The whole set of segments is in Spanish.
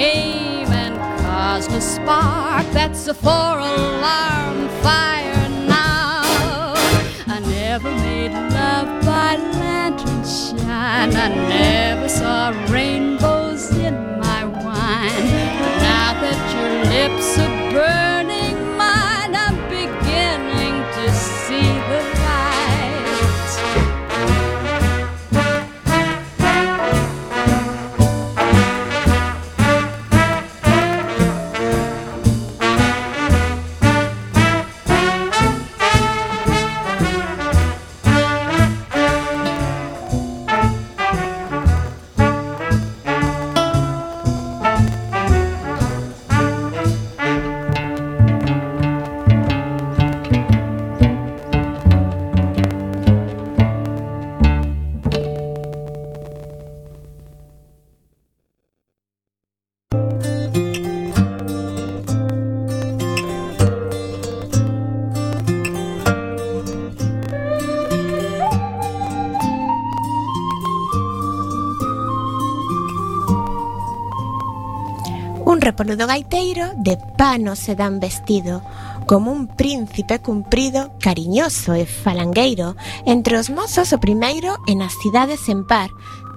came and caused a spark. That's a four alarm fire now. I never made love by lantern shine. I never saw rainbows in my wine. But now that your lips are burning pueblo do gaiteiro de pano se dan vestido, como un príncipe cumprido, cariñoso e falangueiro, entre os mozos o primeiro e nas cidades en par,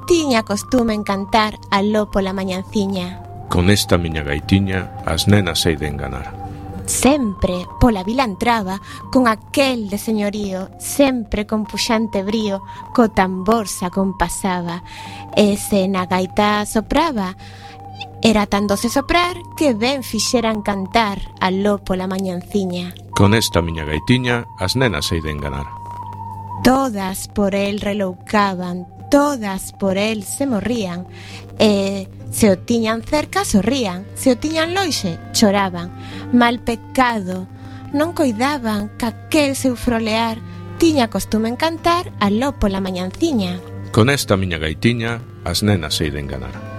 tiña costume en cantar aló pola mañanciña. Con esta miña gaitiña as nenas sei de enganar. Sempre pola vila entraba con aquel de señorío, sempre con puxante brío, co tambor se acompasaba, e se na gaita sopraba, Era tan doce soprar que ben fixeran cantar aló pola mañanciña. Con esta miña gaitiña as nenas se de enganar. Todas por el reloucaban, todas por el se morrían, e se o tiñan cerca sorrían, se o tiñan loixe choraban. Mal pecado, non coidaban caquel seu frolear, tiña costume en cantar aló pola mañanciña. Con esta miña gaitiña as nenas se de enganar.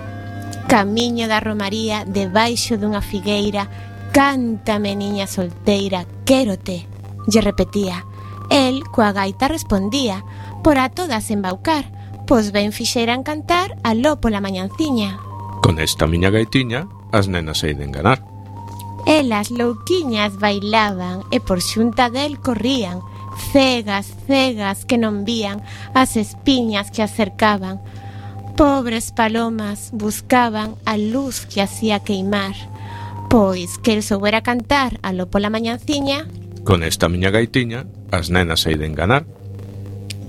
Camiño da Romaría, debaixo dunha figueira, cántame niña solteira, quérote, lle repetía. El coa gaita respondía, por a todas embaucar, pois ben fixeran cantar aló pola mañanciña. Con esta miña gaitiña, as nenas se iden ganar. Elas louquiñas bailaban e por xunta del corrían, cegas, cegas que non vían as espiñas que acercaban, Pobres palomas buscaban a luz que hacía queimar, pois que el soubera cantar aló pola mañanciña. Con esta miña gaitiña, as nenas hai de enganar.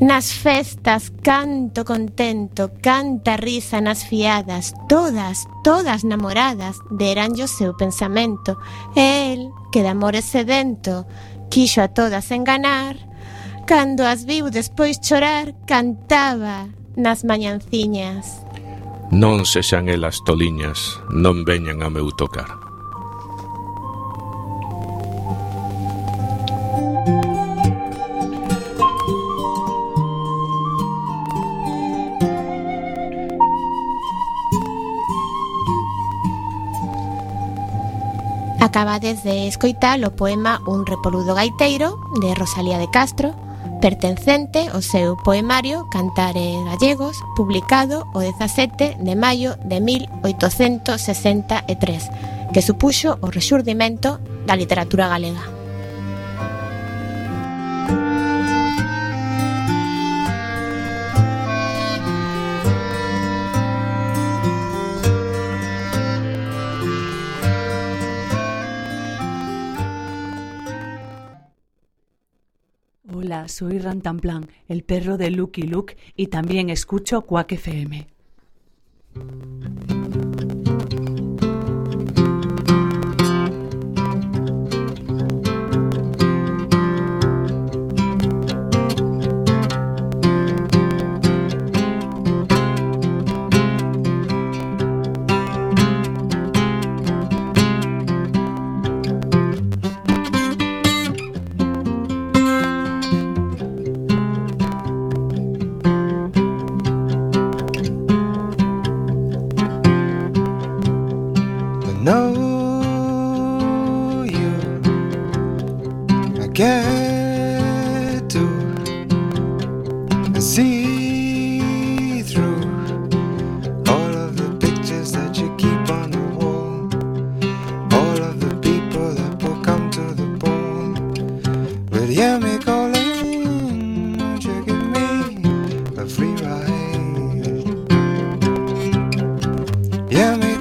Nas festas canto contento, canta risa nas fiadas, todas, todas namoradas, deranllo seu pensamento. El, que de amores sedento, quixo a todas enganar, cando as viu despois chorar, cantaba nas mañanciñas. Non sexan elas toliñas, non veñan a meu tocar. Acabades de escoitar o poema Un repoludo gaiteiro de Rosalía de Castro pertencente ao seu poemario Cantares Gallegos, publicado o 17 de maio de 1863, que supuxo o rexurdimento da literatura galega. Soy Rantanplan, el perro de Lucky Luke y también escucho Quack FM. Yeah,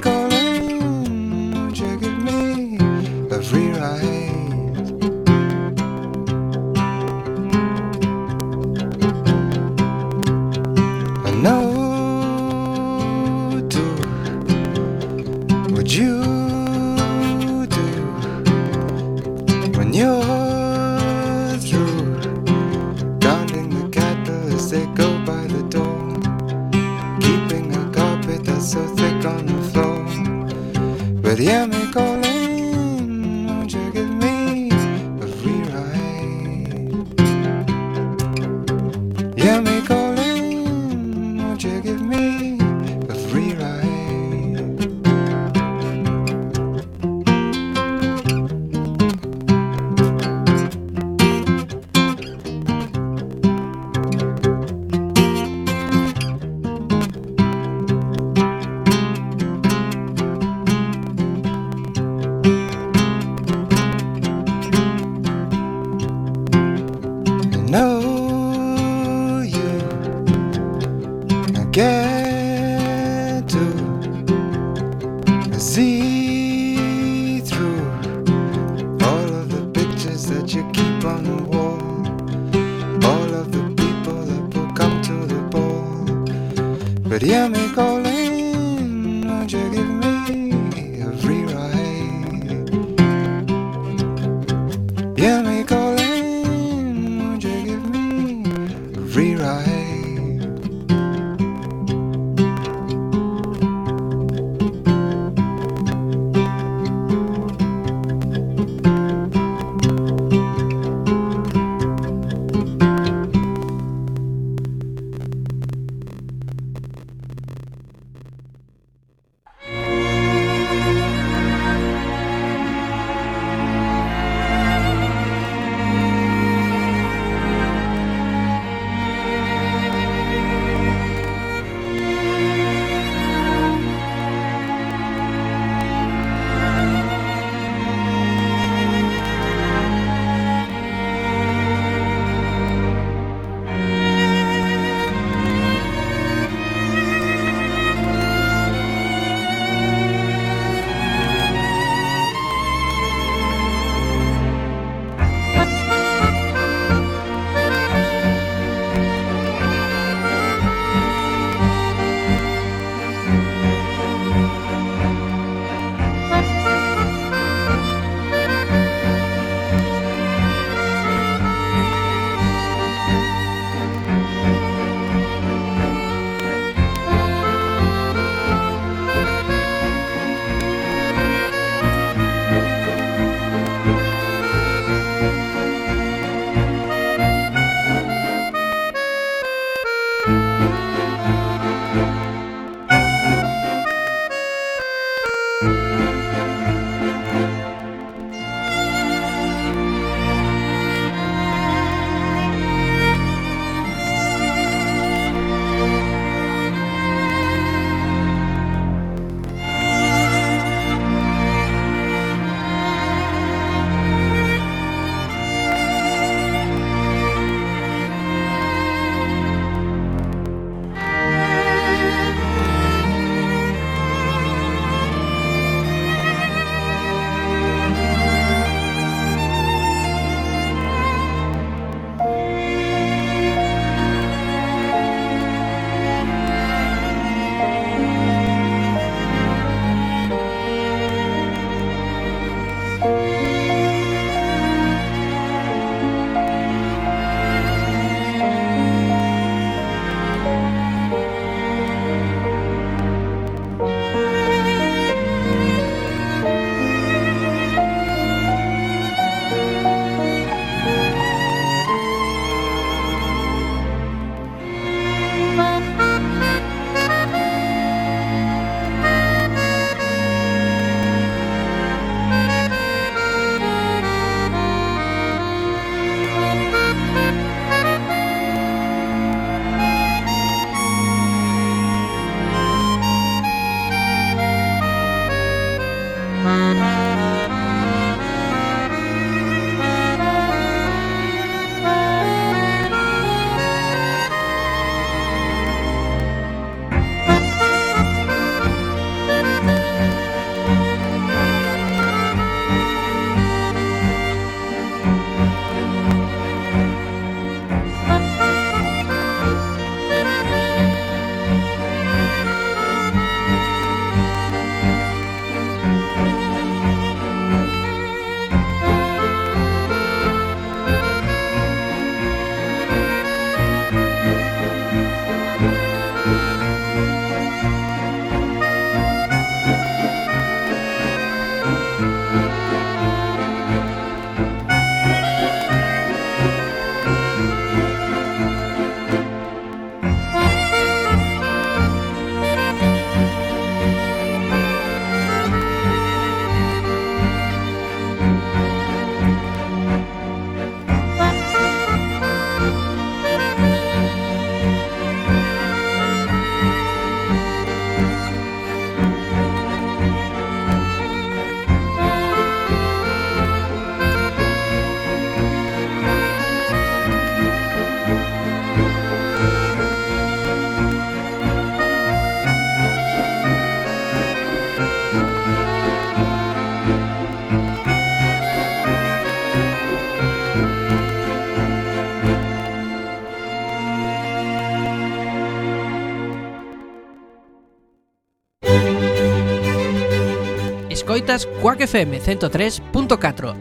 escoitas Quack FM 103.4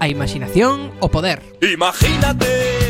A imaginación o poder. Imagínate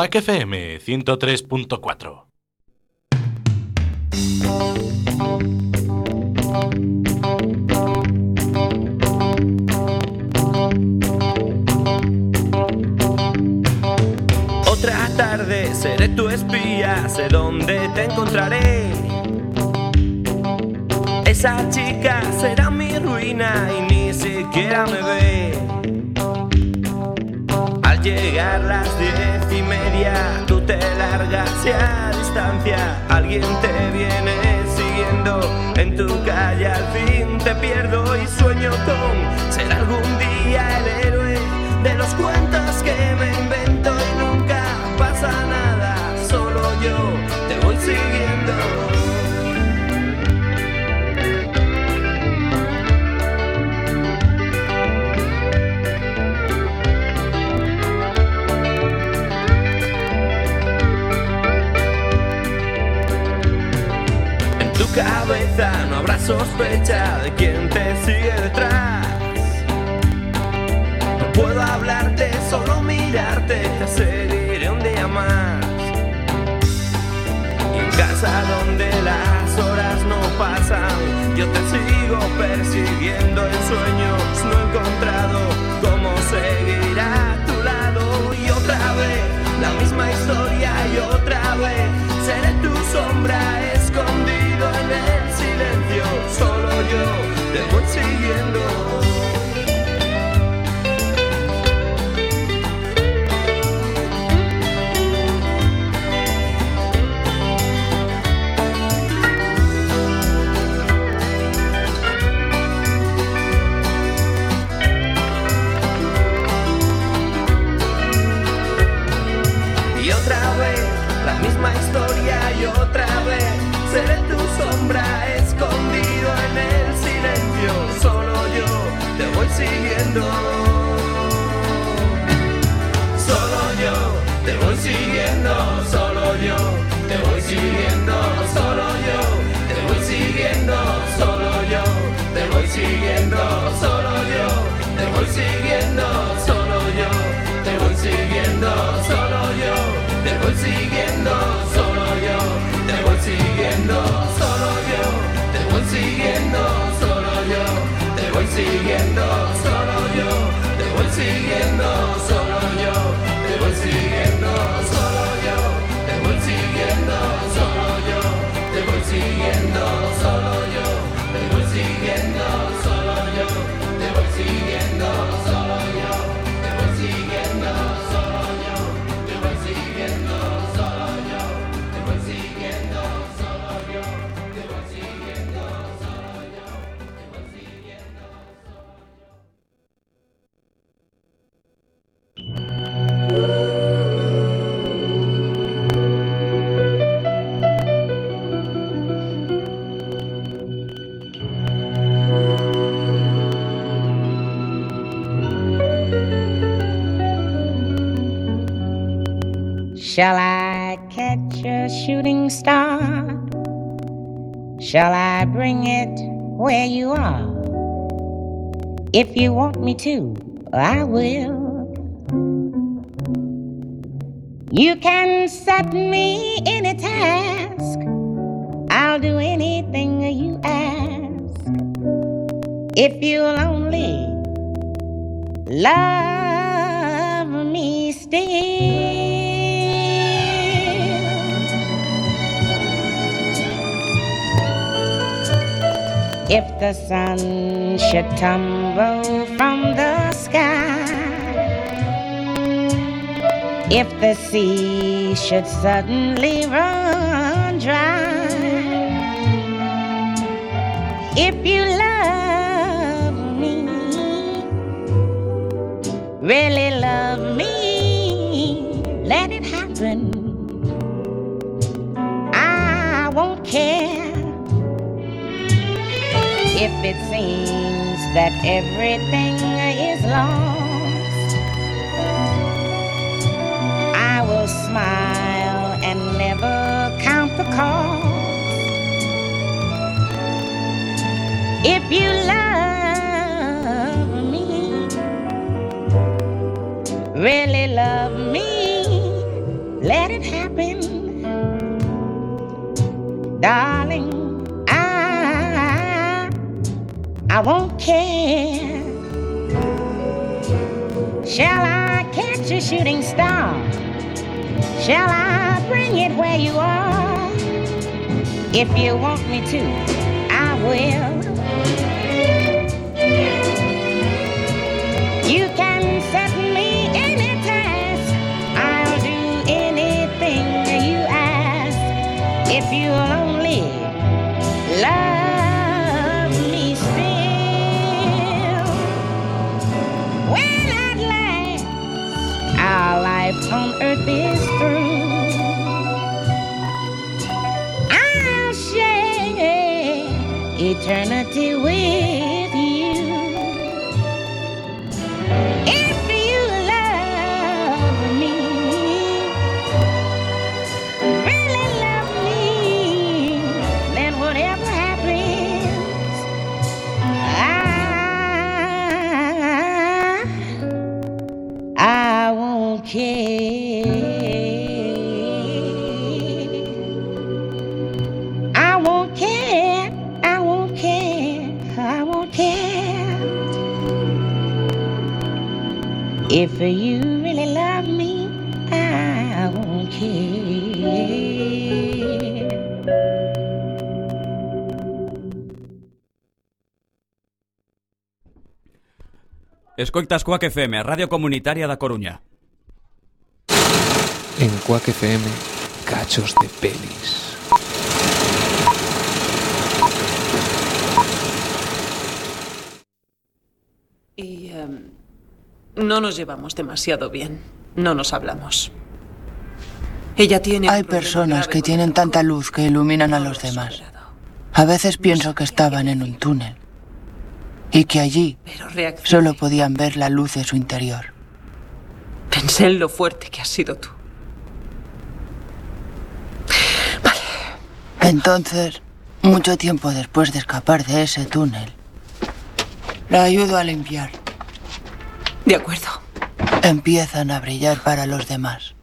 Quack FM 103.4 Otra tarde seré tu espía, sé dónde te encontraré. Esa chica será mi ruina y ni siquiera me ve. Llegar las diez y media, tú te largas y a distancia alguien te viene siguiendo en tu calle. Al fin te pierdo y sueño con ser algún día el héroe de los cuentos que me no habrá sospecha de quién te sigue detrás. No puedo hablarte, solo mirarte, te seguiré un día más. Y en casa donde las horas no pasan, yo te sigo persiguiendo en sueños. No he encontrado cómo seguir a tu lado. Y otra vez, la misma historia y otra vez, seré tu sombra escondido en silencio. Solo yo te voy siguiendo. Y otra vez, la misma historia y otra vez, seré tu sombra siguiendo. Solo yo te voy siguiendo, solo yo te voy siguiendo, solo yo te voy siguiendo, solo yo te voy siguiendo, solo yo te voy siguiendo, solo yo te voy siguiendo, solo yo te voy siguiendo, solo yo te voy siguiendo, siguiendo, solo yo te voy siguiendo, solo yo te voy siguiendo, solo yo te voy siguiendo, solo yo te voy siguiendo, solo yo te voy siguiendo, solo yo te voy siguiendo, Shall I catch a shooting star? Shall I bring it where you are? If you want me to, I will. You can set me any task. I'll do anything you ask. If you'll only love me still. If the sun should tumble from the sky, if the sea should suddenly run dry, if you love me, really love me, let it happen. It seems that everything is lost. I will smile and never count the cost. If you love me, really love me, let it happen, darling. I won't care. Shall I catch a shooting star? Shall I bring it where you are? If you want me to, I will. Is through, I'll share eternity If you really love me, I won't care. Escoitas Coac FM, Radio Comunitaria da Coruña. En Quack FM, cachos de pelis. No nos llevamos demasiado bien. No nos hablamos. Ella tiene... Hay personas que tienen tanta luz que iluminan a los demás. A veces pienso que estaban en un túnel y que allí solo podían ver la luz de su interior. Pensé en lo fuerte que has sido tú. Entonces, mucho tiempo después de escapar de ese túnel, la ayudo a limpiar. De acuerdo. Empiezan a brillar para los demás.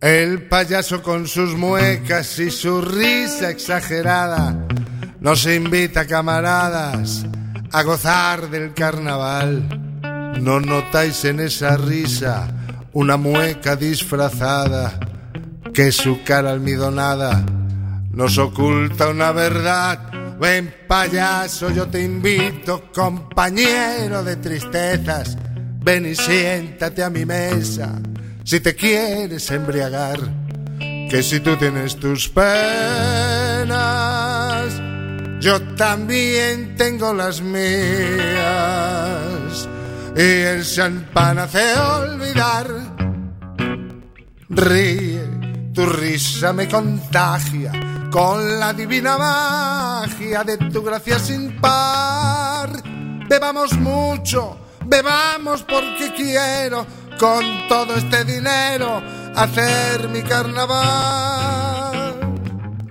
El payaso con sus muecas y su risa exagerada nos invita, camaradas, a gozar del carnaval. ¿No notáis en esa risa una mueca disfrazada? Que su cara almidonada nos oculta una verdad. Ven payaso, yo te invito, compañero de tristezas. Ven y siéntate a mi mesa si te quieres embriagar. Que si tú tienes tus penas, yo también tengo las mías. Y el champán hace olvidar. Ríe, tu risa me contagia con la divina magia de tu gracia sin par. Bebamos mucho, bebamos porque quiero con todo este dinero hacer mi carnaval.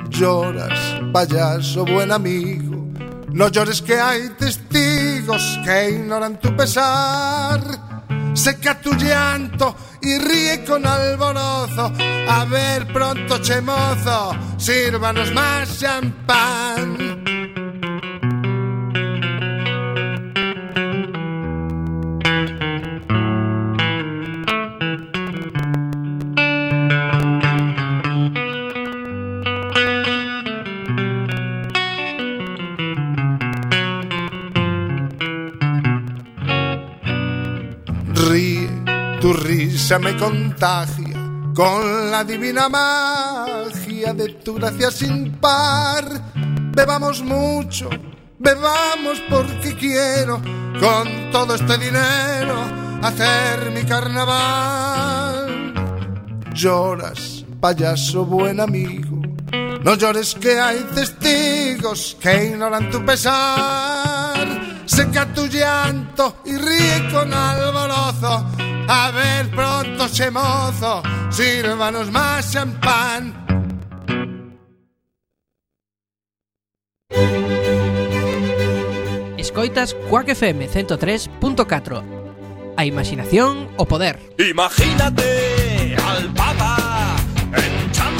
Lloras, payaso, buen amigo. No llores que hay testigos que ignoran tu pesar. Seca tu llanto y ríe con alborozo. A ver pronto, chemozo, sírvanos más champán. Me contagia con la divina magia de tu gracia sin par. Bebamos mucho, bebamos porque quiero con todo este dinero hacer mi carnaval. Lloras, payaso buen amigo, no llores que hay testigos que ignoran tu pesar. Seca tu llanto y ríe con alborozo. A ver pronto se mozo, sírvanos más champán. Escoitas Quack FM 103.4 A imaginación o poder Imagínate al Papa en Champ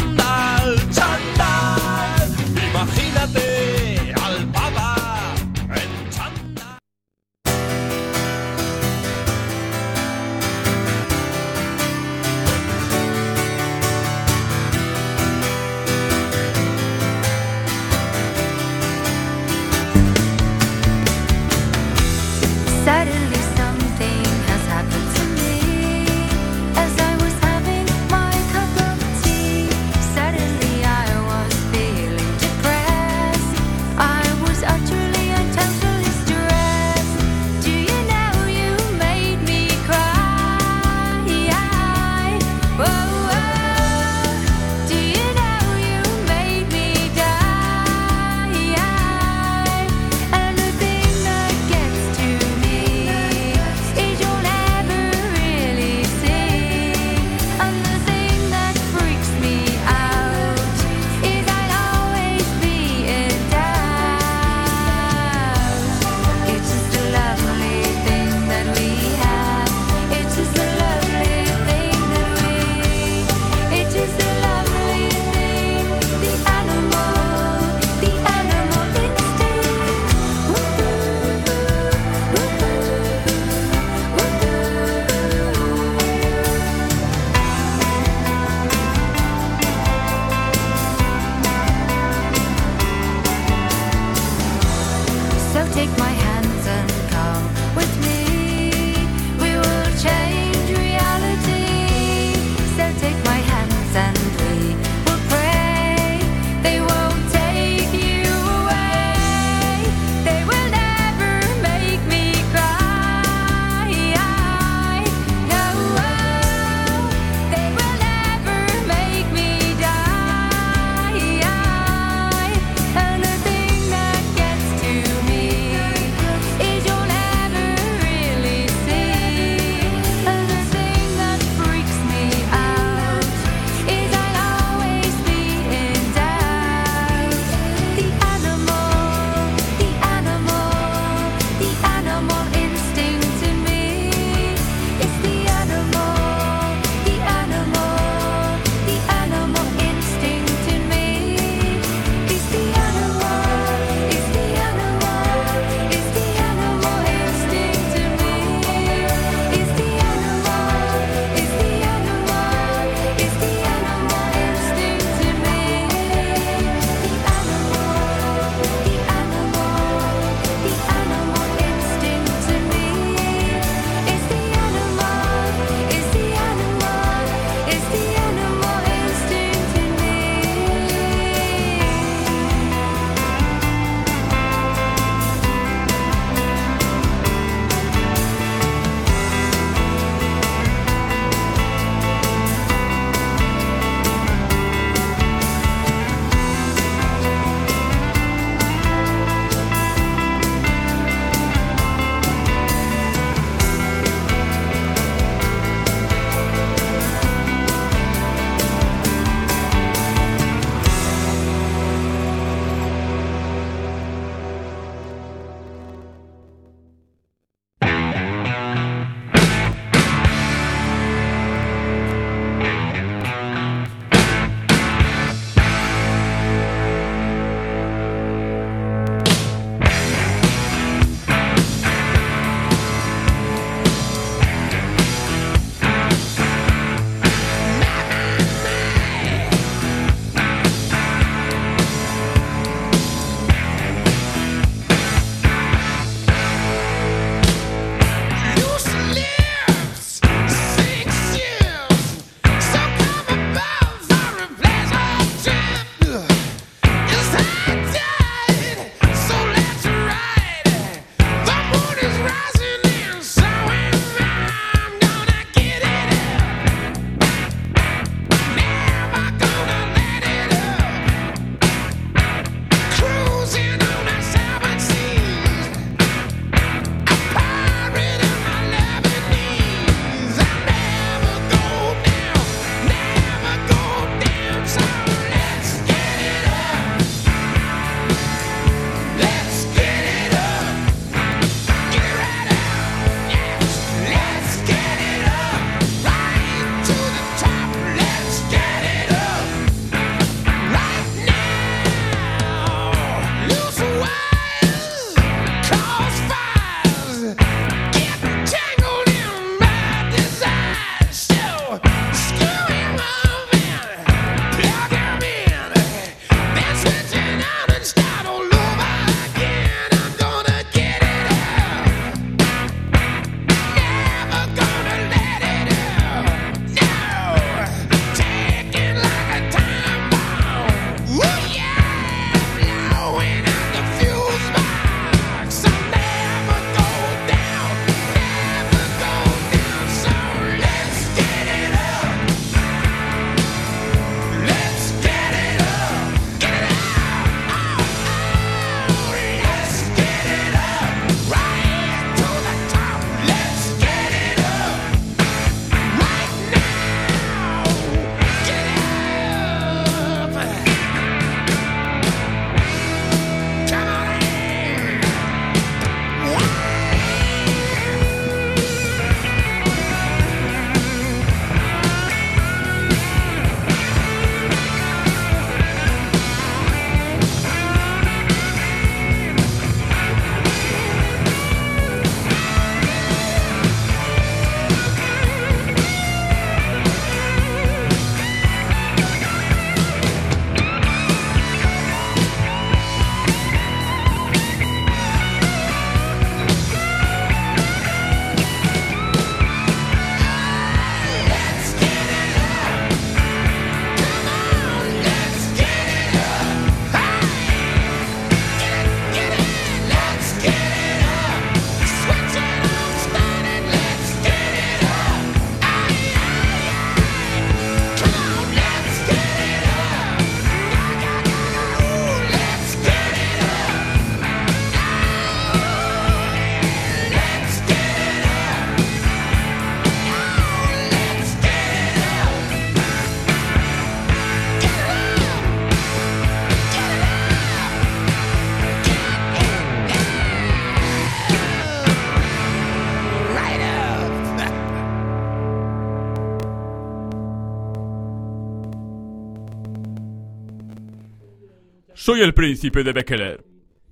Soy el príncipe de Bekeler.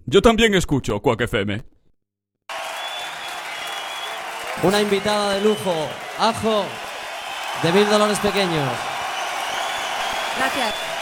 Yo también escucho Quack FM. Una invitada de lujo, Ajo, de Mil Dolores Pequeños. Gracias.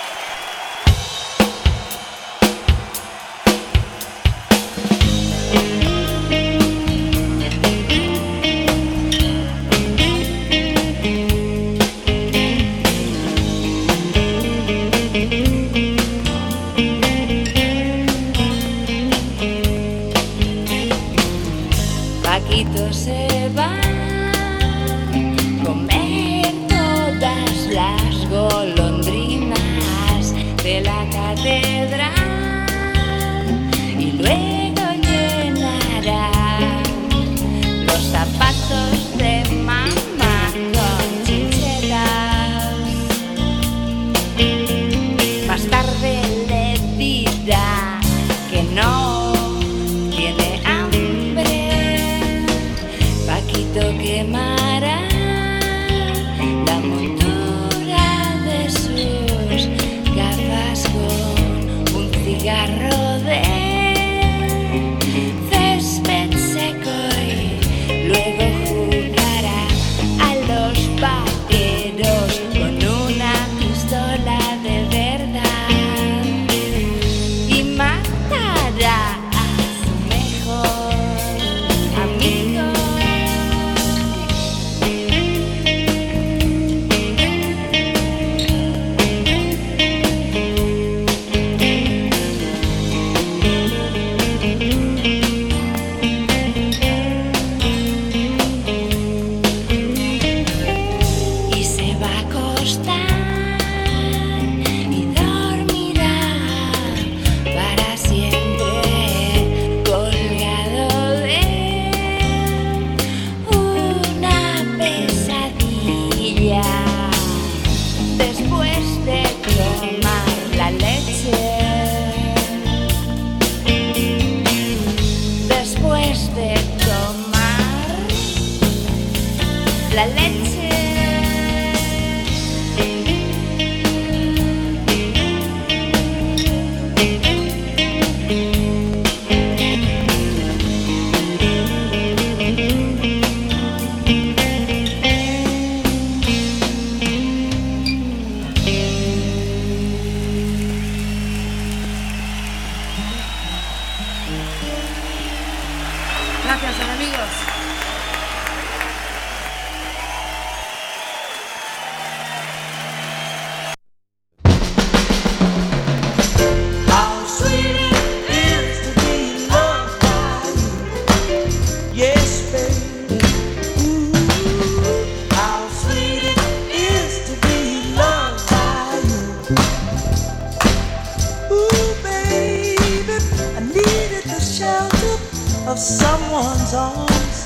of someone's arms,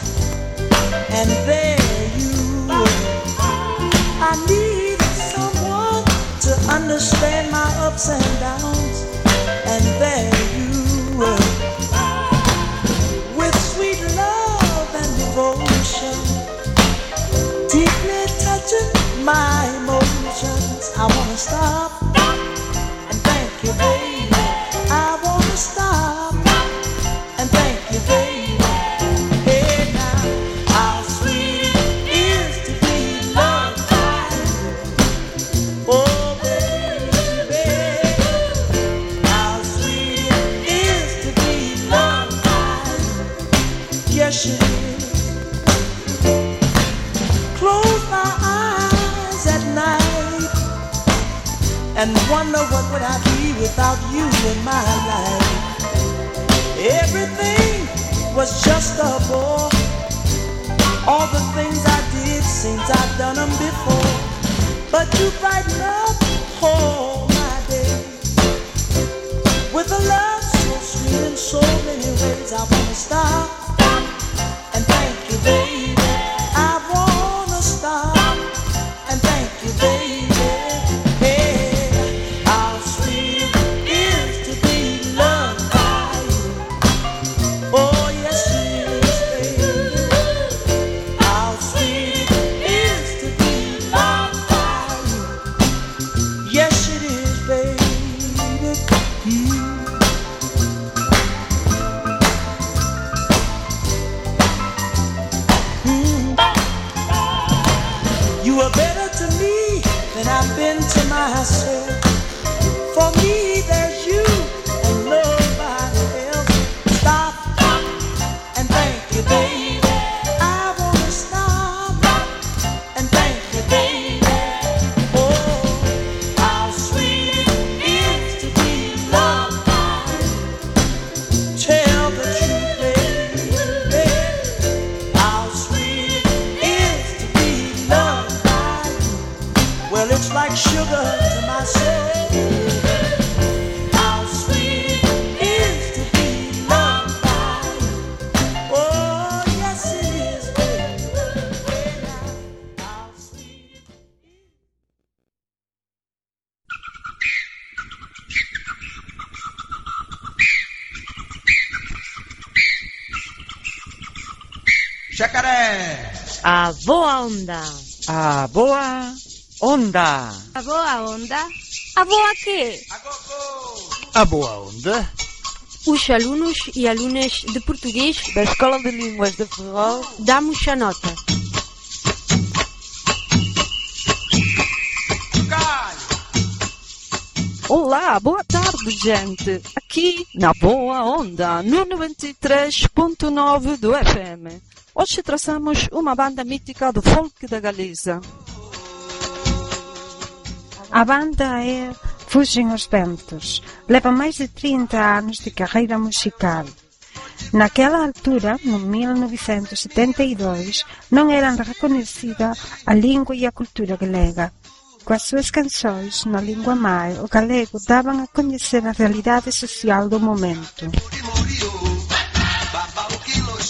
and there you were. I needed someone to understand my ups and downs, and there you were. With sweet love and devotion, deeply touching my emotions, I wanna start. A boa onda! A boa onda? A boa que? A boa onda? Os alunos e alunas de português da Escola de Línguas de Ferrol damos a nota. Olá, boa tarde, gente. Aqui na Boa Onda, no 93.9 do FM. Hoje traçamos uma banda mítica do folk da Galiza. A banda é Fuxen os Ventos. Leva máis de 30 anos de carreira musical. Naquela altura, no 1972, non eran reconhecida a lingua e a cultura galega. Coas súas canções na lingua mai, o galego daban a coñecer a realidade social do momento.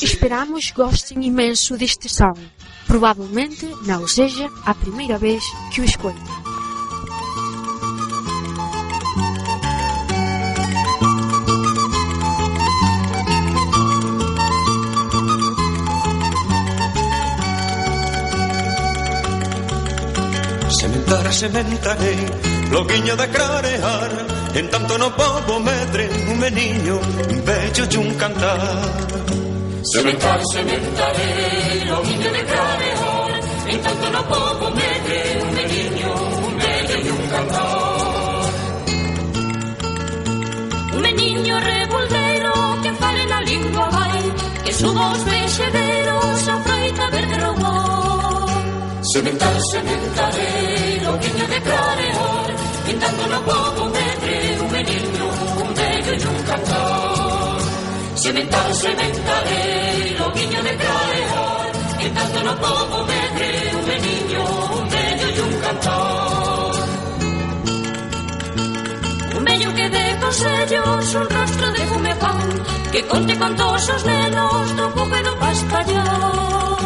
Esperamos gostem imenso deste som. Provavelmente não seja a primeira vez que o escutem. Sementar, sementarei, loguiño de clarear En tanto no povo medre, un meniño, un bello e un cantar Sementare, sementare, lo miglio ne grave or, intanto non può commettere un benigno, un meglio e un cantor. Un benigno revolvero che fale la lingua vai, che su vos pescedero s'affreita per robot. Sementare, sementare, lo miglio ne grave or, intanto non può commettere un benigno, un meglio e un cantor. Sementar, sementaré, lo niño de clarear, en tanto no poco medre, un niño, un bello y un cantar. Un bello que dé consellos, un rostro de fume pan Que conte con todos os nenos do poco e do paspallón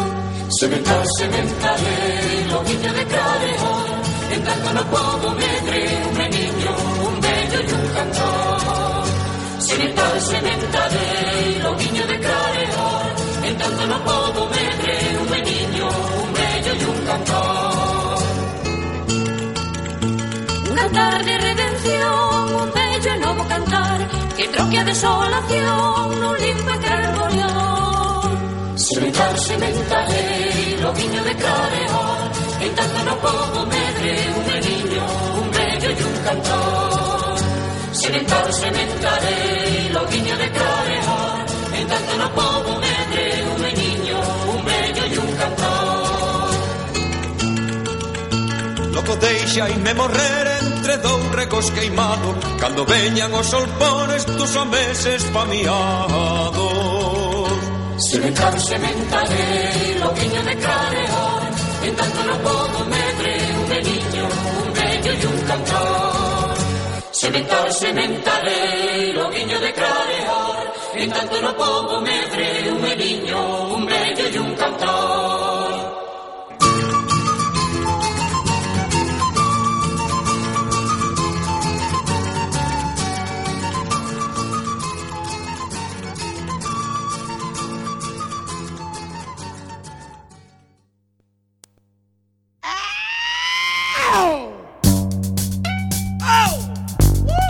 Sementar, sementaré, lo niño de clarear, en tanto no poco medre, un niño, un bello y un cantar. Sementar, sementaré, E troque a desolación nun limpa carbolión Sementar, sementarei, lobiño de clareón En tanto no podo medre un meniño, un vello e un cantor Sementar, sementarei, lobiño de clareón En tanto no podo medre un meniño, un vello e un cantor Loco deixa e me morreren dou recos queimado Cando veñan os solpones tus ameses pamiados Se me canse mentarei loquiño de careón En tanto no podo medre un meniño, un vello e un cantor. Se me canse mentarei loquiño de careón En tanto no podo medre un meniño, un vello e un cantor.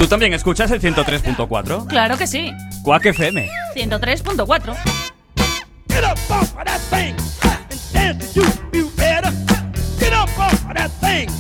¿Tú también escuchas el 103.4? Claro que sí. Quack FM. 103.4. Get up off of that thing and dance to you, you better. Get up off of that thing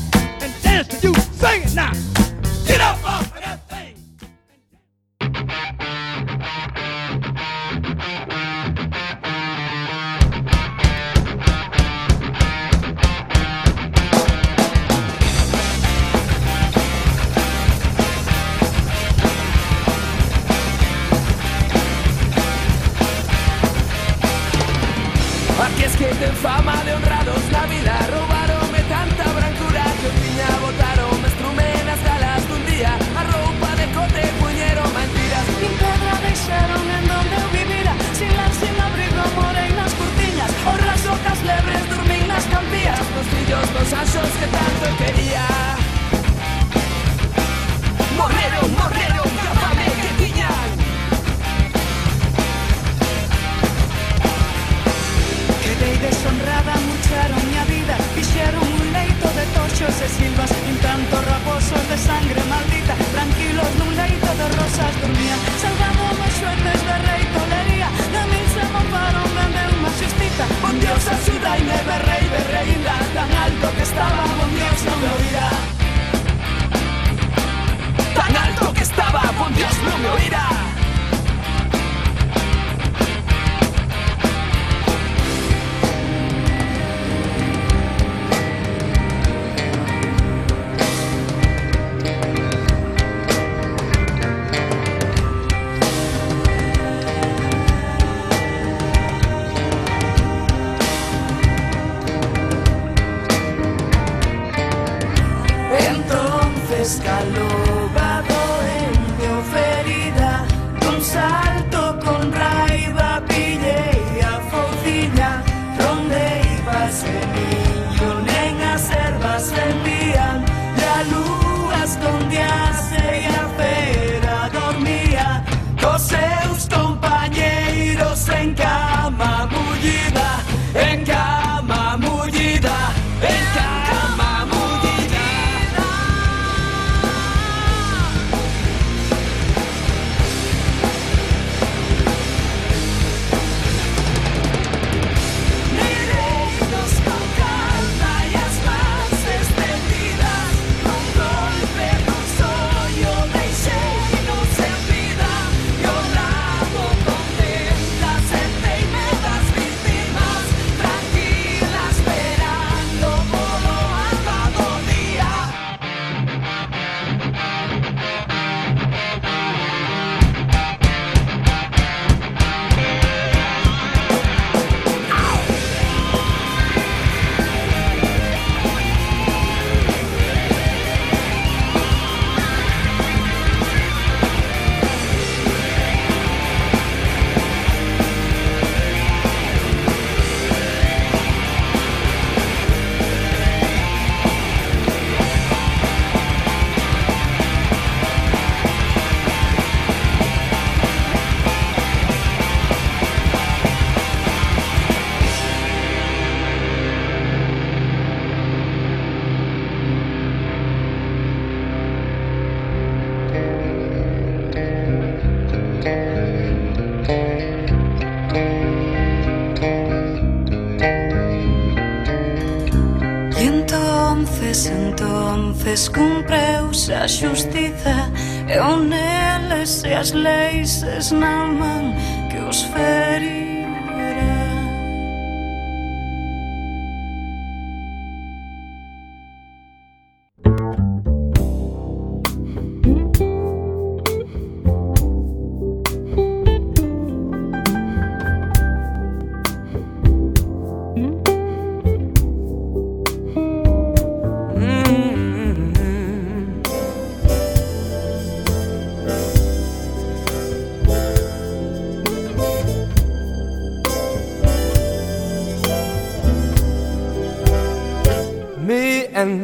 entonces, entonces cumpreus a xustiza E on eles e as leis esnaman que os feriu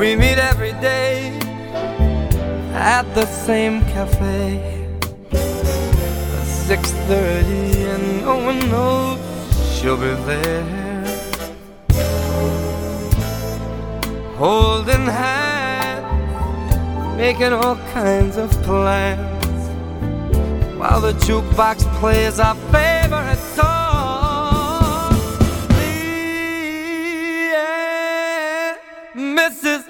We meet every day at the same cafe. 6:30 and no one knows she'll be there. Holding hands, making all kinds of plans. While the jukebox plays our favorite song. Mrs.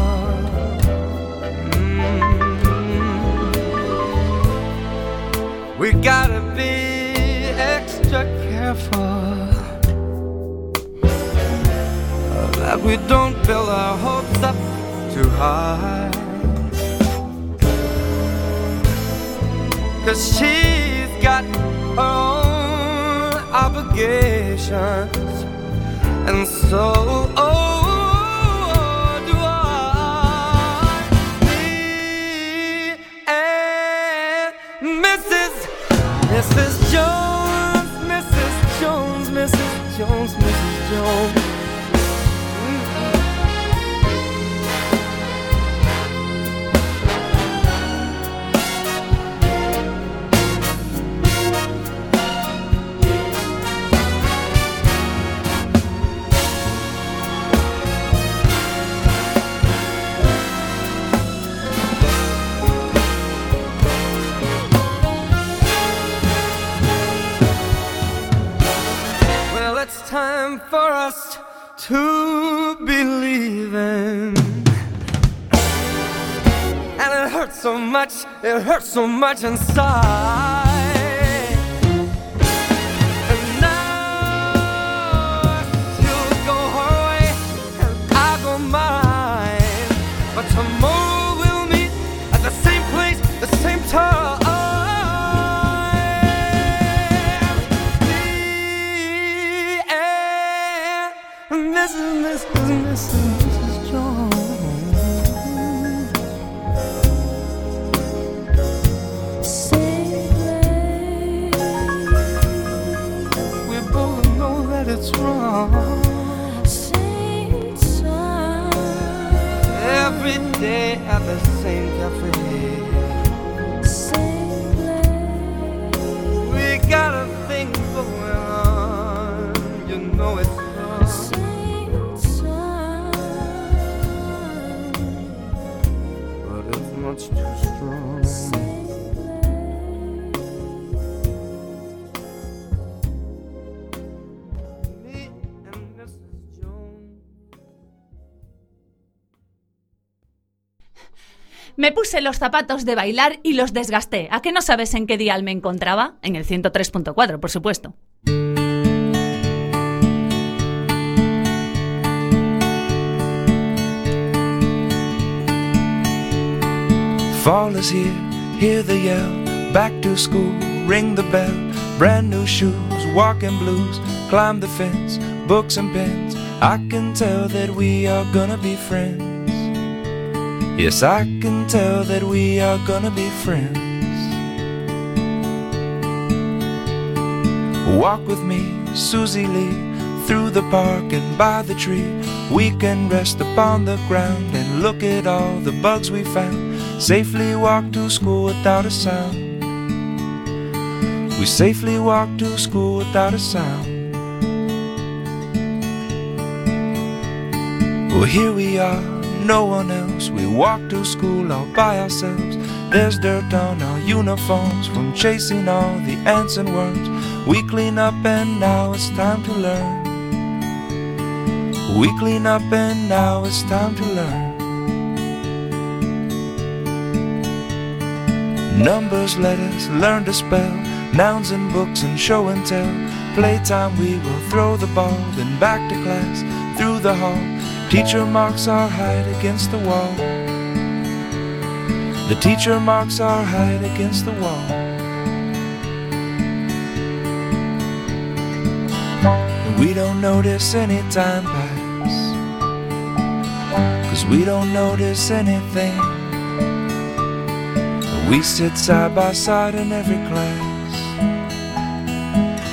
We gotta be extra careful that we don't build our hopes up too high. Cause she's got her own obligations, and so oh, so much, it hurts so much inside. Puse los zapatos de bailar y los desgasté. ¿A qué no sabes en qué dial me encontraba? En el 103.4, por supuesto. Fall is here, hear the yell. Back to school, ring the bell. Brand new shoes, walking blues. Climb the fence, books and pens. I can tell that we are gonna be friends. Yes, I can tell that we are gonna be friends. Walk with me, Susie Lee, through the park and by the tree. We can rest upon the ground and look at all the bugs we found. Safely walk to school without a sound. We safely walk to school without a sound. Well, here we are, no one else. We walk to school all by ourselves. There's dirt on our uniforms from chasing all the ants and worms. We clean up and now it's time to learn. We clean up and now it's time to learn. Numbers, letters, learn to spell. Nouns and books and show and tell. Playtime, we will throw the ball. Then back to class, through the hall. Teacher marks our height against the wall. The teacher marks our height against the wall. We don't notice any time pass. Cause we don't notice anything. We sit side by side in every class.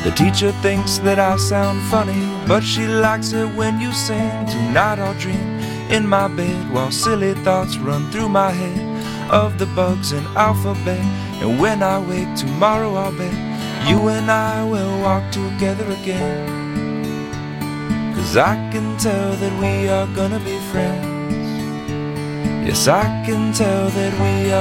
The teacher thinks that I sound funny, but she likes it when you sing. Tonight I'll dream in my bed while silly thoughts run through my head of the bugs in alphabet. And when I wake tomorrow, I'll bet you and I will walk together again. Cause I can tell that we are gonna be friends. Yes, I can tell that we are.